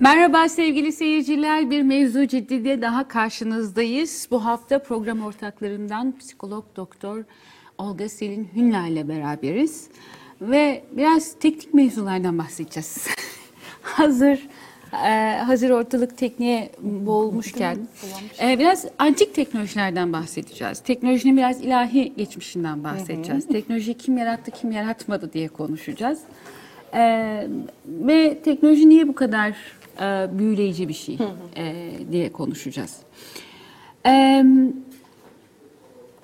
Merhaba sevgili seyirciler. Bir mevzu ciddide daha karşınızdayız. Bu hafta program ortaklarından psikolog doktor Olga Selin Hünla ile beraberiz. Ve biraz teknik mevzulardan bahsedeceğiz. hazır e, hazır ortalık tekniğe boğulmuşken e, biraz antik teknolojilerden bahsedeceğiz. Teknolojinin biraz ilahi geçmişinden bahsedeceğiz. Teknolojiyi kim yarattı, kim yaratmadı diye konuşacağız. Ee, ve teknoloji niye bu kadar e, büyüleyici bir şey e, diye konuşacağız. Ee,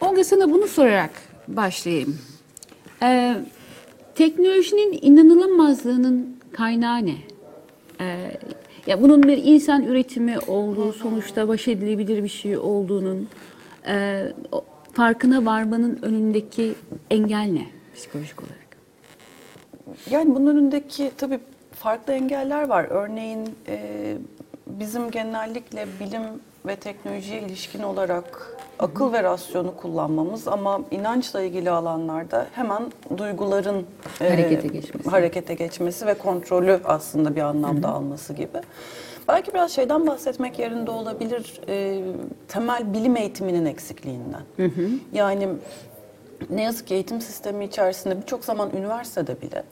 Olga sana bunu sorarak başlayayım. Ee, teknolojinin inanılamazlığının kaynağı ne? Ee, ya bunun bir insan üretimi olduğu, sonuçta baş edilebilir bir şey olduğunun e, farkına varmanın önündeki engel ne psikolojik olarak? Yani bunun önündeki tabii farklı engeller var. Örneğin e, bizim genellikle bilim ve teknolojiye ilişkin olarak akıl ve rasyonu kullanmamız ama inançla ilgili alanlarda hemen duyguların e, Harekete geçmesi. harekete geçmesi ve kontrolü aslında bir anlamda alması gibi. Belki biraz şeyden bahsetmek yerinde olabilir. e, temel bilim eğitiminin eksikliğinden. Yani ne yazık ki eğitim sistemi içerisinde birçok zaman üniversitede bile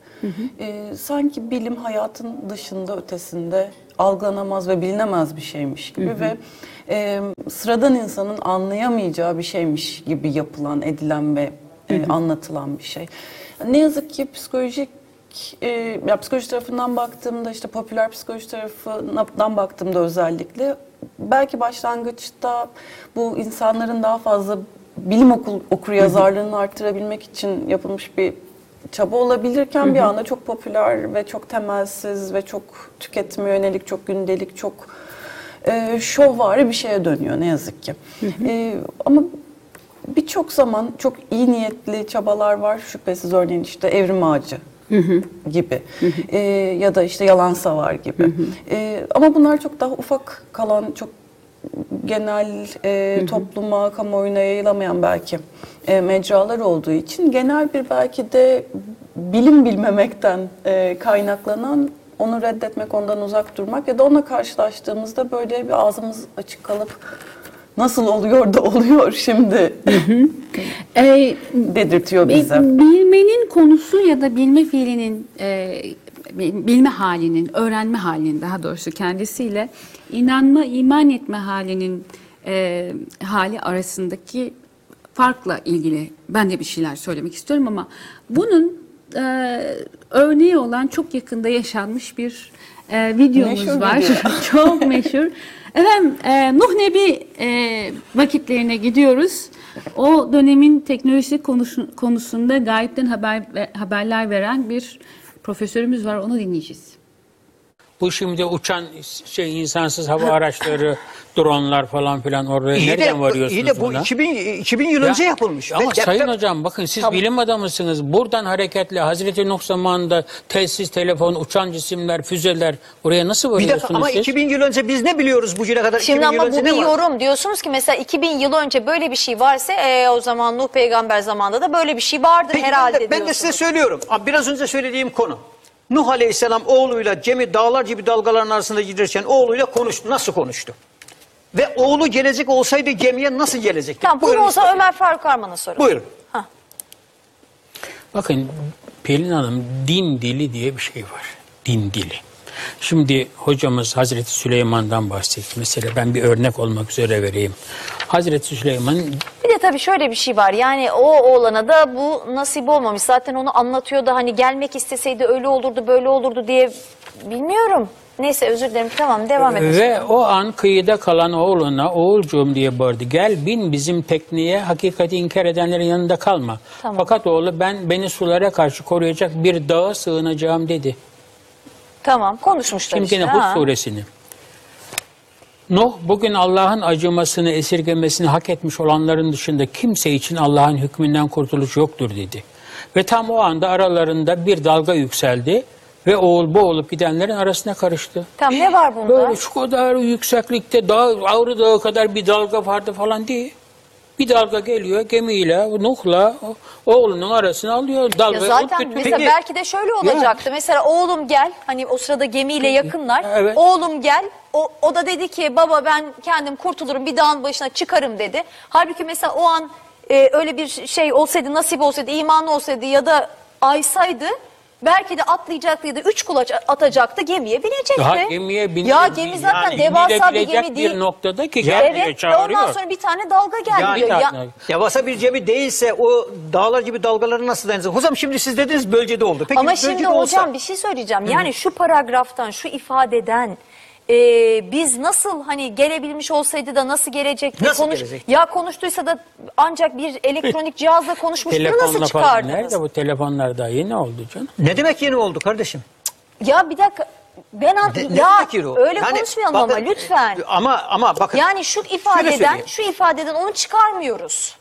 e, sanki bilim hayatın dışında ötesinde algılanamaz ve bilinemez bir şeymiş gibi ve e, sıradan insanın anlayamayacağı bir şeymiş gibi yapılan, edilen ve e, anlatılan bir şey. Ne yazık ki psikolojik e, ya psikoloji tarafından baktığımda işte popüler psikoloji tarafından baktığımda özellikle belki başlangıçta bu insanların daha fazla bilim okul okur yazarlığını arttırabilmek için yapılmış bir çaba olabilirken bir anda çok popüler ve çok temelsiz ve çok tüketime yönelik, çok gündelik, çok e, şovvari bir şeye dönüyor ne yazık ki. E, ama birçok zaman çok iyi niyetli çabalar var. Şüphesiz örneğin işte evrim ağacı gibi E, ya da işte yalan savar gibi. E, ama bunlar çok daha ufak kalan çok genel e, topluma, kamuoyuna yayılamayan belki e, mecralar olduğu için genel bir belki de bilim bilmemekten e, kaynaklanan onu reddetmek, ondan uzak durmak ya da onunla karşılaştığımızda böyle bir ağzımız açık kalıp nasıl oluyor da oluyor şimdi Ee, dedirtiyor Bi- bize. Bilmenin konusu ya da bilme fiilinin, e, bilme halinin, öğrenme halinin daha doğrusu kendisiyle inanma, iman etme halinin e, hali arasındaki farkla ilgili ben de bir şeyler söylemek istiyorum ama bunun e, örneği olan çok yakında yaşanmış bir e, videomuz Meşhur var. video. çok meşhur. Efendim e, Nuh Nebi e, vakitlerine gidiyoruz. O dönemin teknolojisi konusu, konusunda gayipten haber haberler veren bir profesörümüz var. Onu dinleyeceğiz. Bu şimdi uçan şey insansız hava araçları, dronlar falan filan oraya İyi nereden de, varıyorsunuz iyi de bu buna? 2000, 2000 yıl Ya, önce yapılmış. Ama deprem- sayın hocam bakın siz Tamam. bilim adamısınız. Buradan hareketle Hazreti Nuh zamanında telsiz, telefon, uçan cisimler, füzeler oraya nasıl bir varıyorsunuz dakika ama siz? 2000 yıl önce biz ne biliyoruz bugüne kadar? Şimdi 2000 yıl ama bu bir yorum. Diyorsunuz ki mesela 2000 yıl önce böyle bir şey varsa e, o zaman Nuh peygamber zamanında da böyle bir şey vardır Peki herhalde ben de, ben de size söylüyorum. Biraz önce söylediğim konu. Nuh Aleyhisselam oğluyla gemi dağlar gibi dalgaların arasında giderken oğluyla konuştu. Nasıl konuştu? Ve oğlu gelecek olsaydı gemiye nasıl gelecekti? Tamam bunu Buyurun olsa istedim. Ömer Faruk Arman'a sorun. Buyurun. Bakın Pelin Hanım din dili diye bir şey var. Din dili. Şimdi hocamız Hazreti Süleyman'dan bahsetti. Mesela ben bir örnek olmak üzere vereyim. Hazreti Süleyman Bir de tabii şöyle bir şey var yani o oğlana da bu nasip olmamış. Zaten onu anlatıyor da hani gelmek isteseydi öyle olurdu böyle olurdu diye bilmiyorum. Neyse özür dilerim tamam devam edelim. Ve o an kıyıda kalan oğluna oğulcuğum diye bağırdı. Gel bin bizim tekneye hakikati inkar edenlerin yanında kalma. Tamam. Fakat oğlu ben beni sulara karşı koruyacak bir dağa sığınacağım dedi. Tamam konuşmuşlar Şimdi işte. ha. Hud suresini. Nuh bugün Allah'ın acımasını esirgemesini hak etmiş olanların dışında kimse için Allah'ın hükmünden kurtuluş yoktur dedi. Ve tam o anda aralarında bir dalga yükseldi ve oğul boğulup gidenlerin arasına karıştı. Tamam ne var bunda? Böyle şu kadar yükseklikte dağ, Ağrı Dağı kadar bir dalga vardı falan değil. Bir dalga geliyor gemiyle, Nuh'la oğlunun arasına alıyor. Ya Dalgayı zaten götürüyor. mesela Peki- belki de şöyle olacaktı. Mesela oğlum gel. Hani o sırada gemiyle yakınlar. Evet. Oğlum gel. O, o da dedi ki baba ben kendim kurtulurum bir dağın başına çıkarım dedi. Halbuki mesela o an e, öyle bir şey olsaydı nasip olsaydı imanlı olsaydı ya da aysaydı belki de atlayacaktı ya da üç kulaç atacaktı gemiye binecekti. Daha gemiye biniyor. Ya gemi zaten Yani devasa bir binilebilecek gemi değil. bir noktada ki gel diye Evet ve çağırıyor. ondan sonra bir tane dalga gelmiyor. Ya, Devasa bir gemi değilse o dağlar gibi dalgaları nasıl dayanacak? Hocam şimdi siz dediniz bölgede oldu. Peki Ama bölgede şimdi olsa, hocam bir şey söyleyeceğim. Yani şu paragraftan, şu ifadeden e, biz nasıl hani gelebilmiş olsaydı da nasıl gelecekti? Nasıl konuş gelecek? Ya konuştuysa da ancak bir elektronik cihazla konuşmuştur nasıl Telefonla falan. çıkardınız? Nerede bu telefonlar daha yeni oldu canım? Ne demek yeni oldu kardeşim? Ya bir dakika ben an- Ne, ne ya öyle Yani konuşmayalım bakın, ama lütfen. Ama ama bakın. Yani şu Şöyle ifadeden, söyleyeyim. şu ifadeden onu çıkarmıyoruz.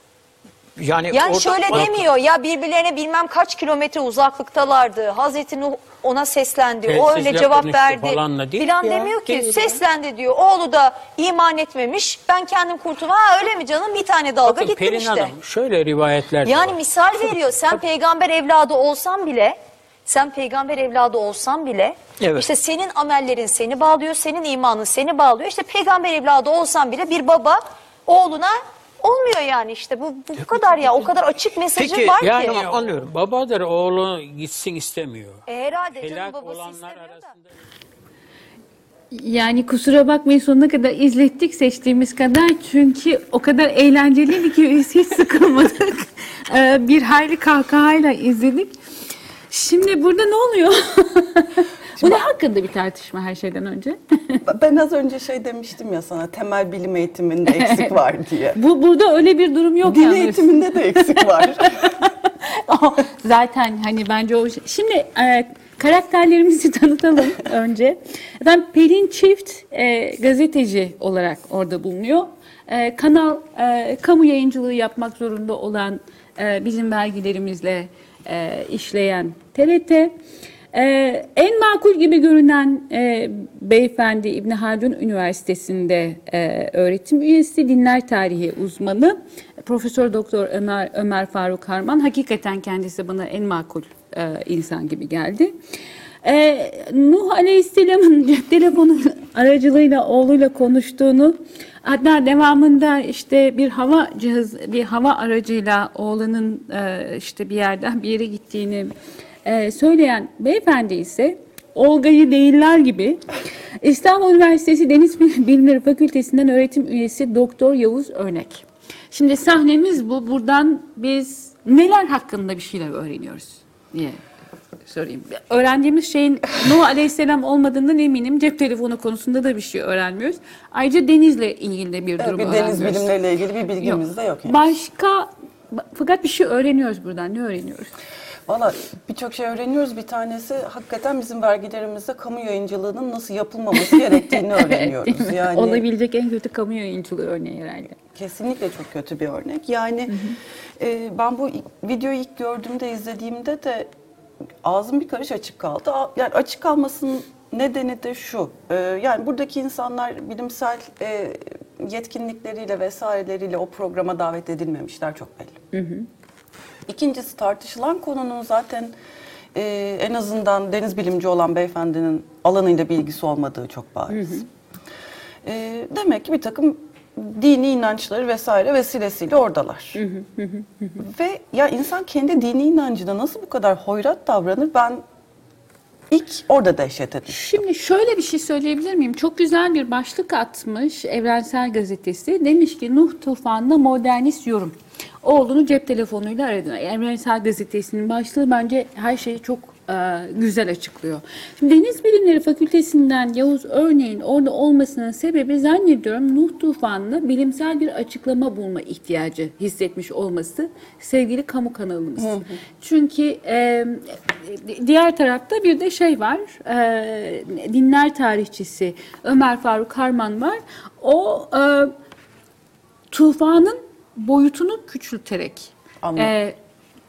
Yani Yani orada- şöyle orada- demiyor ya birbirlerine bilmem kaç kilometre uzaklıktalardı. Hazreti Nuh ona seslendi. o öyle cevap verdi. falanla değil Filan ya. demiyor ki Değil ya. seslendi diyor. Oğlu da iman etmemiş. Ben kendim kurtuldum. Ha öyle mi canım? Bir tane dalga Bakın gittim Pelin işte. Hanım şöyle rivayetler Yani var. misal veriyor. Sen peygamber evladı olsan bile sen peygamber evladı olsan bile Evet. işte senin amellerin seni bağlıyor, senin imanın seni bağlıyor. İşte peygamber evladı olsan bile bir baba oğluna olmuyor yani işte bu bu kadar ya o kadar açık mesajı Peki, var Yani ki. Anlıyorum. Babadır oğlu gitsin istemiyor. E, herhalde canım Helak babası olanlar istemiyor da. arasında Yani kusura bakmayın sonuna kadar izlettik seçtiğimiz kadar çünkü o kadar eğlenceliydi ki biz hiç sıkılmadık. Ee, bir hayli kahkahayla izledik. Şimdi burada ne oluyor? Bu ne hakkında bir tartışma her şeyden önce? Ben az önce şey demiştim ya sana temel bilim eğitiminde eksik var diye. Bu burada öyle bir durum yok Din yalnız. eğitiminde de eksik var. Zaten hani bence o şey- Şimdi e, karakterlerimizi tanıtalım önce. Ben Pelin Çift e, gazeteci olarak orada bulunuyor. E, kanal e, kamu yayıncılığı yapmak zorunda olan e, bizim vergilerimizle e, işleyen TRT. E, en makul gibi görünen e, beyefendi İbn Haldun Üniversitesi'nde e, öğretim üyesi, dinler tarihi uzmanı. Profesör Doktor Ömer Ömer Faruk Harman hakikaten kendisi bana en makul e, insan gibi geldi. E, Nuh Aleyhisselam'ın cep telefonu aracılığıyla oğluyla konuştuğunu hatta devamında işte bir hava cihaz bir hava aracıyla oğlunun e, işte bir yerden bir yere gittiğini e, söyleyen beyefendi ise Olga'yı değiller gibi İstanbul Üniversitesi Deniz Bilimleri Fakültesinden öğretim üyesi Doktor Yavuz Örnek. Şimdi sahnemiz bu. Buradan biz neler hakkında bir şeyler öğreniyoruz diye sorayım. Öğrendiğimiz şeyin Nuh Aleyhisselam olmadığından eminim. Cep telefonu konusunda da bir şey öğrenmiyoruz. Ayrıca denizle ilgili de bir durum bir deniz öğrenmiyoruz. bilimleriyle ilgili bir bilgimiz de yok. Yani. Başka fakat bir şey öğreniyoruz buradan. Ne öğreniyoruz? Valla birçok şey öğreniyoruz. Bir tanesi hakikaten bizim vergilerimizde kamu yayıncılığının nasıl yapılmaması gerektiğini öğreniyoruz. Yani Olabilecek en kötü kamu yayıncılığı örneği herhalde. kesinlikle çok kötü bir örnek. Yani e, ben bu videoyu ilk gördüğümde, izlediğimde de ağzım bir karış açık kaldı. Yani açık kalmasının nedeni de şu. e, yani buradaki insanlar bilimsel e, yetkinlikleriyle vesaireleriyle o programa davet edilmemişler çok belli. İkincisi tartışılan konunun zaten e, en azından deniz bilimci olan beyefendinin alanıyla bilgisi olmadığı çok bariz. E, demek ki bir takım dini inançları vesaire vesilesiyle oradalar. Ve ya insan kendi dini inancına nasıl bu kadar hoyrat davranır ben ilk orada dehşete düştüm. Şimdi şöyle bir şey söyleyebilir miyim? Çok güzel bir başlık atmış Evrensel Gazetesi. Demiş ki Nuh tufanına modernist yorum. Oğlunu cep telefonuyla aradı. Evrensel Gazetesi'nin başlığı bence her şeyi çok e, güzel açıklıyor. Şimdi Deniz Bilimleri Fakültesinden Yavuz örneğin orada olmasının sebebi zannediyorum Nuh tufanına bilimsel bir açıklama bulma ihtiyacı hissetmiş olması sevgili kamu kanalımız. Çünkü e, diğer tarafta bir de şey var, e, dinler tarihçisi Ömer Faruk Harman var. O e, tufanın boyutunu küçülterek Anladım. e,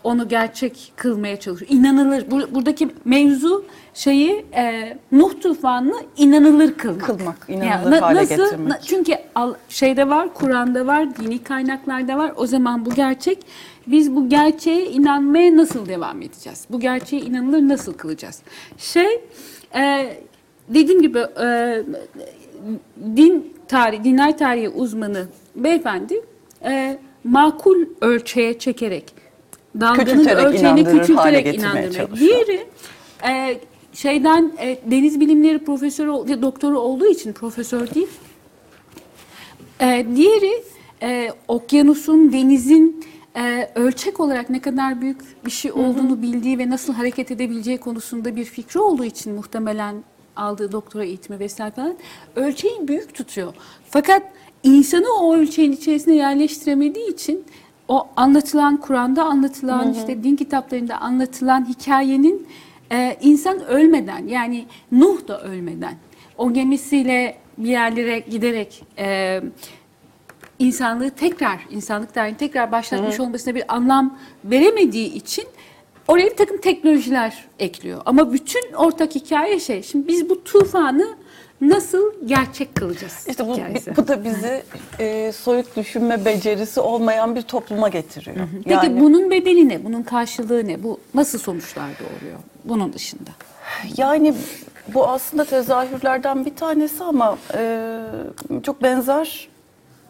onu gerçek kılmaya çalışıyor. İnanılır. Bur- buradaki mevzu şeyi e, Nuh tufanını inanılır kılmak. Kılmak, inanılır hale getirmek. na- çünkü al- şeyde var, Kur'an'da var, dini kaynaklarda var. O zaman bu gerçek. Biz bu gerçeğe inanmaya nasıl devam edeceğiz? Bu gerçeğe inanılır nasıl kılacağız? Şey, e, dediğim gibi e, din tarih, dinler tarihi uzmanı beyefendi e, makul ölçeğe çekerek dalganın Küçülterek ölçeğini küçülterek inandırmak. Diğeri e, şeyden e, deniz bilimleri profesörü doktoru olduğu için profesör değil. E, diğeri e, okyanusun, denizin e, ölçek olarak ne kadar büyük bir şey olduğunu bildiği ve nasıl hareket edebileceği konusunda bir fikri olduğu için muhtemelen aldığı doktora eğitimi vesaire falan ölçeği büyük tutuyor. Fakat insanı o ölçeğin içerisine yerleştiremediği için o anlatılan Kur'an'da anlatılan işte din kitaplarında anlatılan hikayenin e, insan ölmeden yani Nuh da ölmeden o gemisiyle bir yerlere giderek e, insanlığı tekrar, insanlık tarihini tekrar başlatmış olmasına bir anlam veremediği için oraya bir takım teknolojiler ekliyor. Ama bütün ortak hikaye şey, şimdi biz bu tufanı nasıl gerçek kılacağız İşte bu, hikayesi. bu da bizi e, soyut düşünme becerisi olmayan bir topluma getiriyor. Peki Yani bunun bedeli ne? Bunun karşılığı ne? Bu nasıl sonuçlar doğuruyor bunun dışında? Yani bu aslında tezahürlerden bir tanesi ama e, çok benzer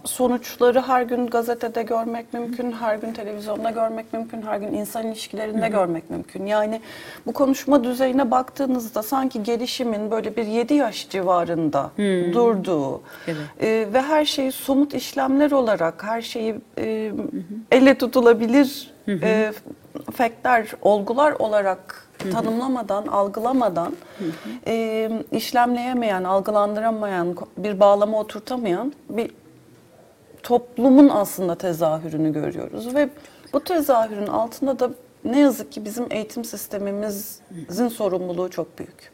sonuçları her gün gazetede görmek mümkün, her gün televizyonda görmek mümkün, her gün insan ilişkilerinde görmek mümkün. Yani bu konuşma düzeyine baktığınızda sanki gelişimin böyle bir 7 yaş civarında durduğu Evet. e, ve her şeyi somut işlemler olarak, her şeyi e, elle tutulabilir e, faktler, olgular olarak tanımlamadan, algılamadan, e, işlemleyemeyen, algılandıramayan, bir bağlama oturtamayan bir toplumun aslında tezahürünü görüyoruz ve bu tezahürün altında da ne yazık ki bizim eğitim sistemimizin sorumluluğu çok büyük.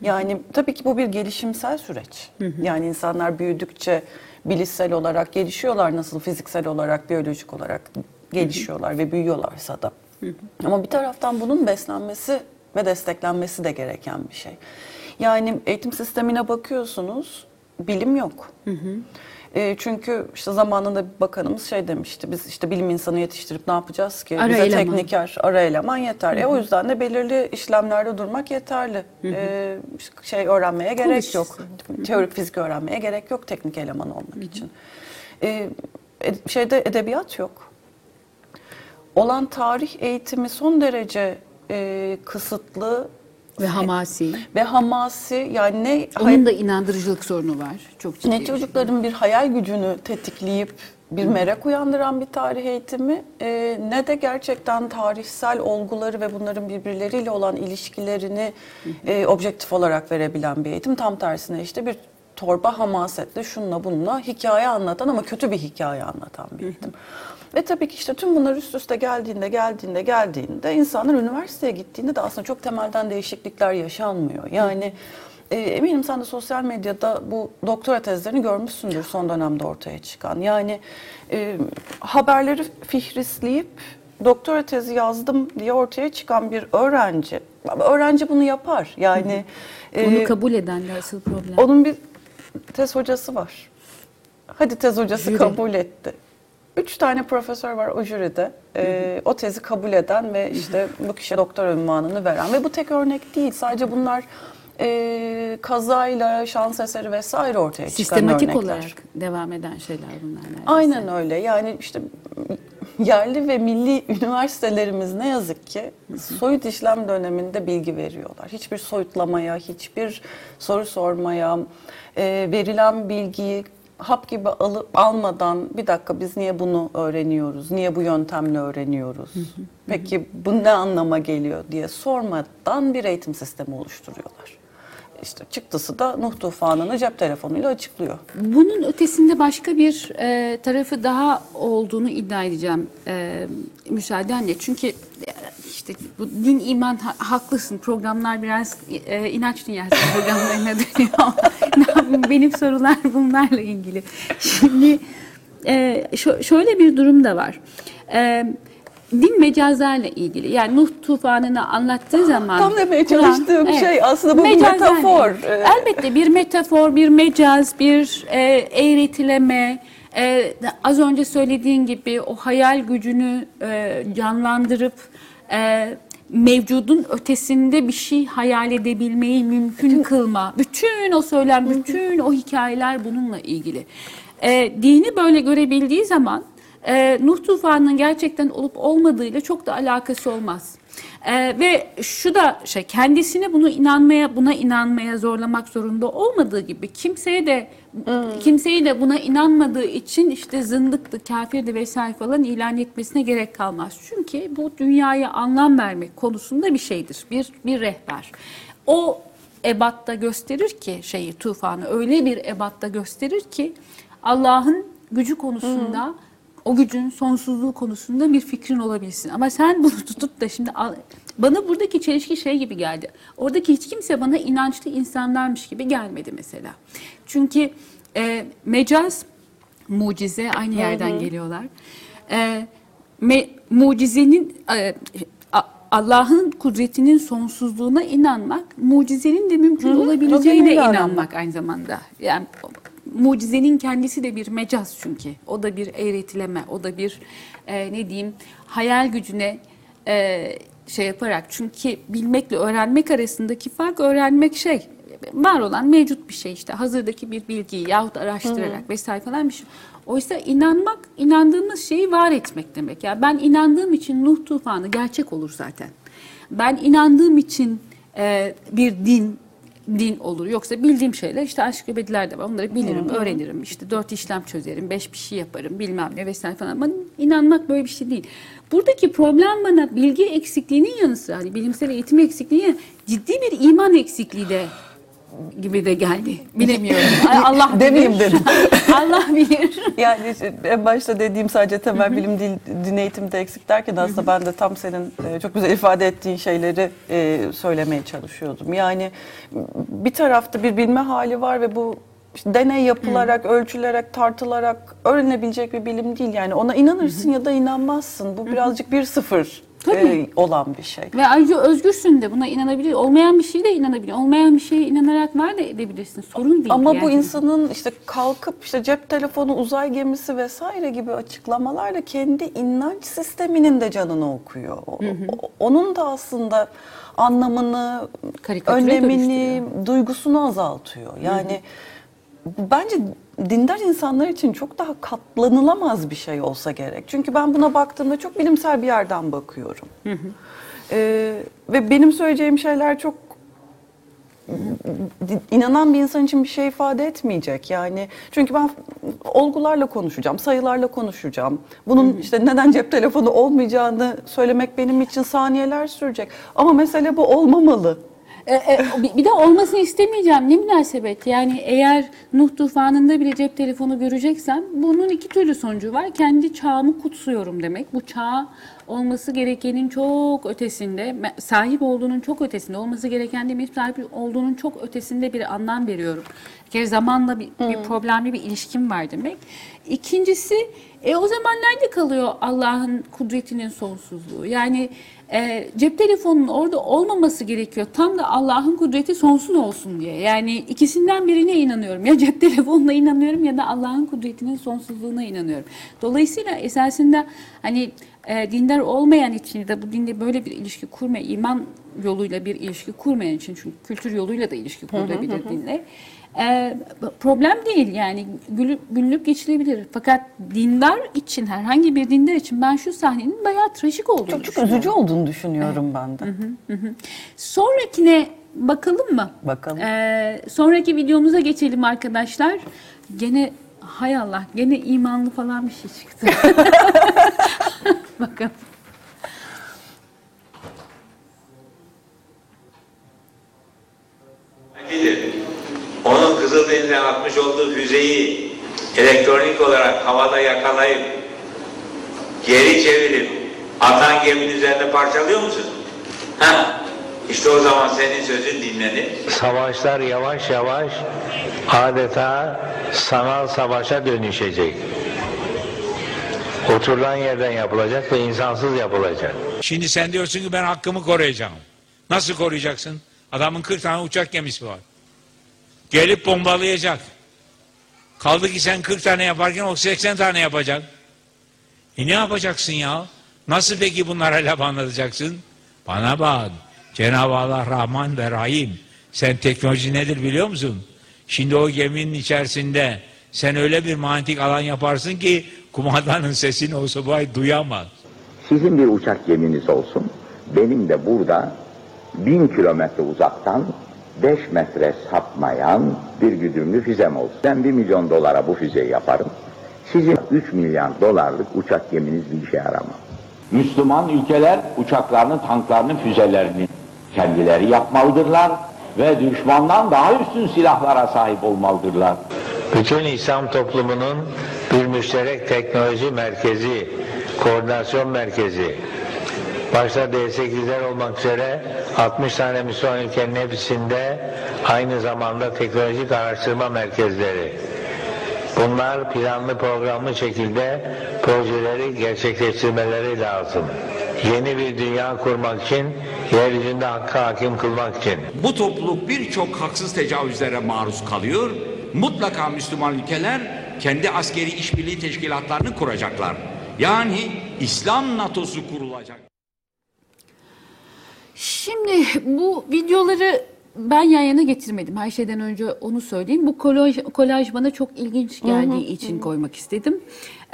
Yani tabii ki bu bir gelişimsel süreç. Yani insanlar büyüdükçe bilişsel olarak gelişiyorlar nasıl fiziksel olarak, biyolojik olarak gelişiyorlar ve büyüyorlarsa da. Ama bir taraftan bunun beslenmesi ve desteklenmesi de gereken bir şey. Yani eğitim sistemine bakıyorsunuz, bilim yok. E, çünkü işte zamanında bir bakanımız şey demişti. Biz işte bilim insanı yetiştirip ne yapacağız ki? Ara Bize eleman. tekniker, ara eleman yeter. E, o yüzden de belirli işlemlerde durmak yeterli. E, işte şey öğrenmeye gerek Kuluç. yok. Teorik fizik öğrenmeye gerek yok teknik eleman olmak için. E, e, şeyde edebiyat yok. Olan tarih eğitimi son derece e, kısıtlı Ve hamasi. ve hamasi yani ne Onun da inandırıcılık sorunu var. Çok ciddi. ne çocukların bir hayal gücünü tetikleyip bir merak uyandıran bir tarih eğitimi e, ne de gerçekten tarihsel olguları ve bunların birbirleriyle olan ilişkilerini e, objektif olarak verebilen bir eğitim. Tam tersine işte bir torba hamasetle şunla bununla hikaye anlatan ama kötü bir hikaye anlatan bir eğitim. Ve tabii ki işte tüm bunlar üst üste geldiğinde, geldiğinde, geldiğinde insanlar üniversiteye gittiğinde de aslında çok temelden değişiklikler yaşanmıyor. Yani e, eminim sen de sosyal medyada bu doktora tezlerini görmüşsündür son dönemde ortaya çıkan. Yani e, haberleri fihrisleyip doktora tezi yazdım diye ortaya çıkan bir öğrenci. Öğrenci bunu yapar. Yani Onu e, kabul eden de asıl problem. onun bir tez hocası var. Hadi tez hocası Jüri. kabul etti. Üç tane profesör var o jüride. Ee, o tezi kabul eden ve işte bu kişiye doktor ünvanını veren. Ve bu tek örnek değil. Sadece bunlar e, kazayla, şans eseri vesaire ortaya çıkan Sistematik örnekler. olarak devam eden şeyler bunlar. neredeyse. Aynen öyle. Yani işte yerli ve milli üniversitelerimiz ne yazık ki soyut işlem döneminde bilgi veriyorlar. Hiçbir soyutlamaya, hiçbir soru sormaya, e, verilen bilgiyi hap gibi alıp almadan bir dakika biz niye bunu öğreniyoruz, niye bu yöntemle öğreniyoruz, peki bu ne anlama geliyor diye sormadan bir eğitim sistemi oluşturuyorlar. İşte çıktısı da Nuh tufanını cep telefonuyla açıklıyor. Bunun ötesinde başka bir e, tarafı daha olduğunu iddia edeceğim e, müsaadenle. Çünkü işte bu din iman ha- haklısın programlar biraz e, inanç dünyası programlarına dönüyor. ama Benim sorular bunlarla ilgili. Şimdi e, şö- şöyle bir durum da var. E, din mecazlarla ilgili. Yani Nuh tufanını anlattığı zaman Tam demeye Kur'an- çalıştığım şey aslında bu bir Mecazlarla metafor. ilgili. Ee, Elbette bir metafor, bir mecaz, bir e, eğretileme. e, az önce söylediğin gibi o hayal gücünü e, canlandırıp e, mevcudun ötesinde bir şey hayal edebilmeyi mümkün kılma. Bütün o söylem, bütün o hikayeler bununla ilgili. E, dini böyle görebildiği zaman e, Nuh tufanının gerçekten olup olmadığıyla çok da alakası olmaz. Ee, ve şu da şey kendisine bunu inanmaya buna inanmaya zorlamak zorunda olmadığı gibi kimseye de kimseyi de buna inanmadığı için işte zındıktı, kafirdi vesaire falan ilan etmesine gerek kalmaz. Çünkü bu dünyaya anlam vermek konusunda bir şeydir. Bir bir rehber. O ebatta gösterir ki şeyi tufanı öyle bir ebatta gösterir ki Allah'ın gücü konusunda o gücün sonsuzluğu konusunda bir fikrin olabilsin. Ama sen bunu tutup da şimdi bana buradaki çelişki şey gibi geldi. Oradaki hiç kimse bana inançlı insanlarmış gibi gelmedi mesela. Çünkü e, mecaz, mucize aynı yerden geliyorlar. E, me- mucizenin e, Allah'ın kudretinin sonsuzluğuna inanmak, mucizenin de mümkün olabileceğine Öyle inanmak. inanmak aynı zamanda. Yani mucizenin kendisi de bir mecaz çünkü. O da bir eğretileme, o da bir e, ne diyeyim hayal gücüne e, şey yaparak. Çünkü bilmekle öğrenmek arasındaki fark öğrenmek şey var olan mevcut bir şey işte hazırdaki bir bilgiyi yahut araştırarak vesaire falan bir şey. Oysa inanmak, inandığımız şeyi var etmek demek. Yani ben inandığım için Nuh tufanı gerçek olur zaten. Ben inandığım için e, bir din din olur. Yoksa bildiğim şeyler işte aşk ebediler de var. Onları bilirim, öğrenirim. İşte dört işlem çözerim, beş bir şey yaparım bilmem ne vesaire falan. Ama inanmak böyle bir şey değil. Buradaki problem bana bilgi eksikliğinin yanı sıra, hani bilimsel eğitim eksikliği ciddi bir iman eksikliği de gibi de geldi. Bilemiyorum. Allah. Demeyeyim dedim. Allah bilir. Yani en başta dediğim sadece temel bilim değil, din eğitimde eksik derken aslında ben de tam senin e, çok güzel ifade ettiğin şeyleri e, söylemeye çalışıyordum. Yani bir tarafta bir bilme hali var ve bu işte deney yapılarak, ölçülerek, tartılarak öğrenebilecek bir bilim değil. Yani ona inanırsın ya da inanmazsın. Bu birazcık bir sıfır e, Tabii. olan bir şey. Ve ayrıca özgürsün de buna inanabilir. Olmayan bir şeye de inanabilir. Olmayan bir şeye inanarak var da edebilirsin. Sorun değil. Ama bu yani. insanın işte kalkıp işte cep telefonu, uzay gemisi vesaire gibi açıklamalarla kendi inanç sisteminin de canını okuyor. O- o- Onun da aslında anlamını, Karikatüre önemini, duygusunu azaltıyor. Yani bence dindar insanlar için çok daha katlanılamaz bir şey olsa gerek. Çünkü ben buna baktığımda çok bilimsel bir yerden bakıyorum. Ee, ve benim söyleyeceğim şeyler çok inanan bir insan için bir şey ifade etmeyecek yani. Çünkü ben olgularla konuşacağım, sayılarla konuşacağım. Bunun işte neden cep telefonu olmayacağını söylemek benim için saniyeler sürecek. Ama mesele bu olmamalı. E, e, bir- de olmasını istemeyeceğim. Ne münasebet. Yani eğer Nuh tufanında bile cep telefonu göreceksem bunun iki türlü sonucu var. Kendi çağımı kutsuyorum demek. Bu çağ olması gerekenin çok ötesinde, sahip olduğunun çok ötesinde, olması gereken demeyi sahip olduğunun çok ötesinde bir anlam veriyorum. Bir kere zamanla bir, bir problemli bir ilişkim var demek. İkincisi, e, o zaman nerede kalıyor Allah'ın kudretinin sonsuzluğu? Yani e, cep telefonunun orada olmaması gerekiyor. Tam da Allah'ın kudreti sonsuz olsun diye. Yani ikisinden birine inanıyorum. Ya cep telefonuna inanıyorum ya da Allah'ın kudretinin sonsuzluğuna inanıyorum. Dolayısıyla esasında hani e, dindar olmayan için ya da bu dinde böyle bir ilişki kurma, iman yoluyla bir ilişki kurmayan için çünkü kültür yoluyla da ilişki kurulabilir dinle. E, problem değil yani gülüp, gülünüp geçilebilir. Fakat dindar için herhangi bir dindar için ben şu sahnenin bayağı trajik olduğunu Çok, çok üzücü olduğunu düşünüyorum ben de. Sonrakine bakalım mı? Bakalım. Ee, sonraki videomuza geçelim arkadaşlar. Gene hay Allah gene imanlı falan bir şey çıktı. Bakalım. Nedir? Onun Kızıldeniz'e atmış olduğu füzeyi elektronik olarak havada yakalayıp geri çevirip atan geminin üzerinde parçalıyor musun? Ha, işte o zaman senin sözün dinlenir. savaşlar yavaş yavaş adeta sanal savaşa dönüşecek. Oturulan yerden yapılacak ve insansız yapılacak. Şimdi sen diyorsun ki ben hakkımı koruyacağım. Nasıl koruyacaksın? Adamın 40 tane uçak gemisi var. Gelip bombalayacak. Kaldı ki sen 40 tane yaparken o 80 tane yapacak. E ne yapacaksın ya? Nasıl peki bunlara laf anlatacaksın? Bana bak. Cenab-ı Allah Rahman ve Rahim. Sen teknoloji nedir biliyor musun? Şimdi o geminin içerisinde sen öyle bir manyetik alan yaparsın ki kumandanın sesini o subay duyamaz. Sizin bir uçak geminiz olsun. Benim de burada bin kilometre uzaktan 5 metre sapmayan bir güdümlü füzem olsun. Ben 1 milyon dolara bu füzeyi yaparım. Sizin 3 milyar dolarlık uçak geminiz bir işe yaramaz. Müslüman ülkeler uçaklarını, tanklarını, füzelerini kendileri yapmalıdırlar ve düşmandan daha üstün silahlara sahip olmalıdırlar. Bütün İslam toplumunun bir müşterek teknoloji merkezi, koordinasyon merkezi, başta D8'ler olmak üzere 60 tane Müslüman ülkenin hepsinde aynı zamanda teknolojik araştırma merkezleri. Bunlar planlı programlı şekilde projeleri gerçekleştirmeleri lazım. Yeni bir dünya kurmak için, yeryüzünde hakkı hakim kılmak için. Bu topluluk birçok haksız tecavüzlere maruz kalıyor. Mutlaka Müslüman ülkeler kendi askeri işbirliği teşkilatlarını kuracaklar. Yani İslam NATO'su kurulacak. Şimdi bu videoları ben yan yana getirmedim. Her şeyden önce onu söyleyeyim. Bu kolaj, kolaj bana çok ilginç geldiği için koymak istedim.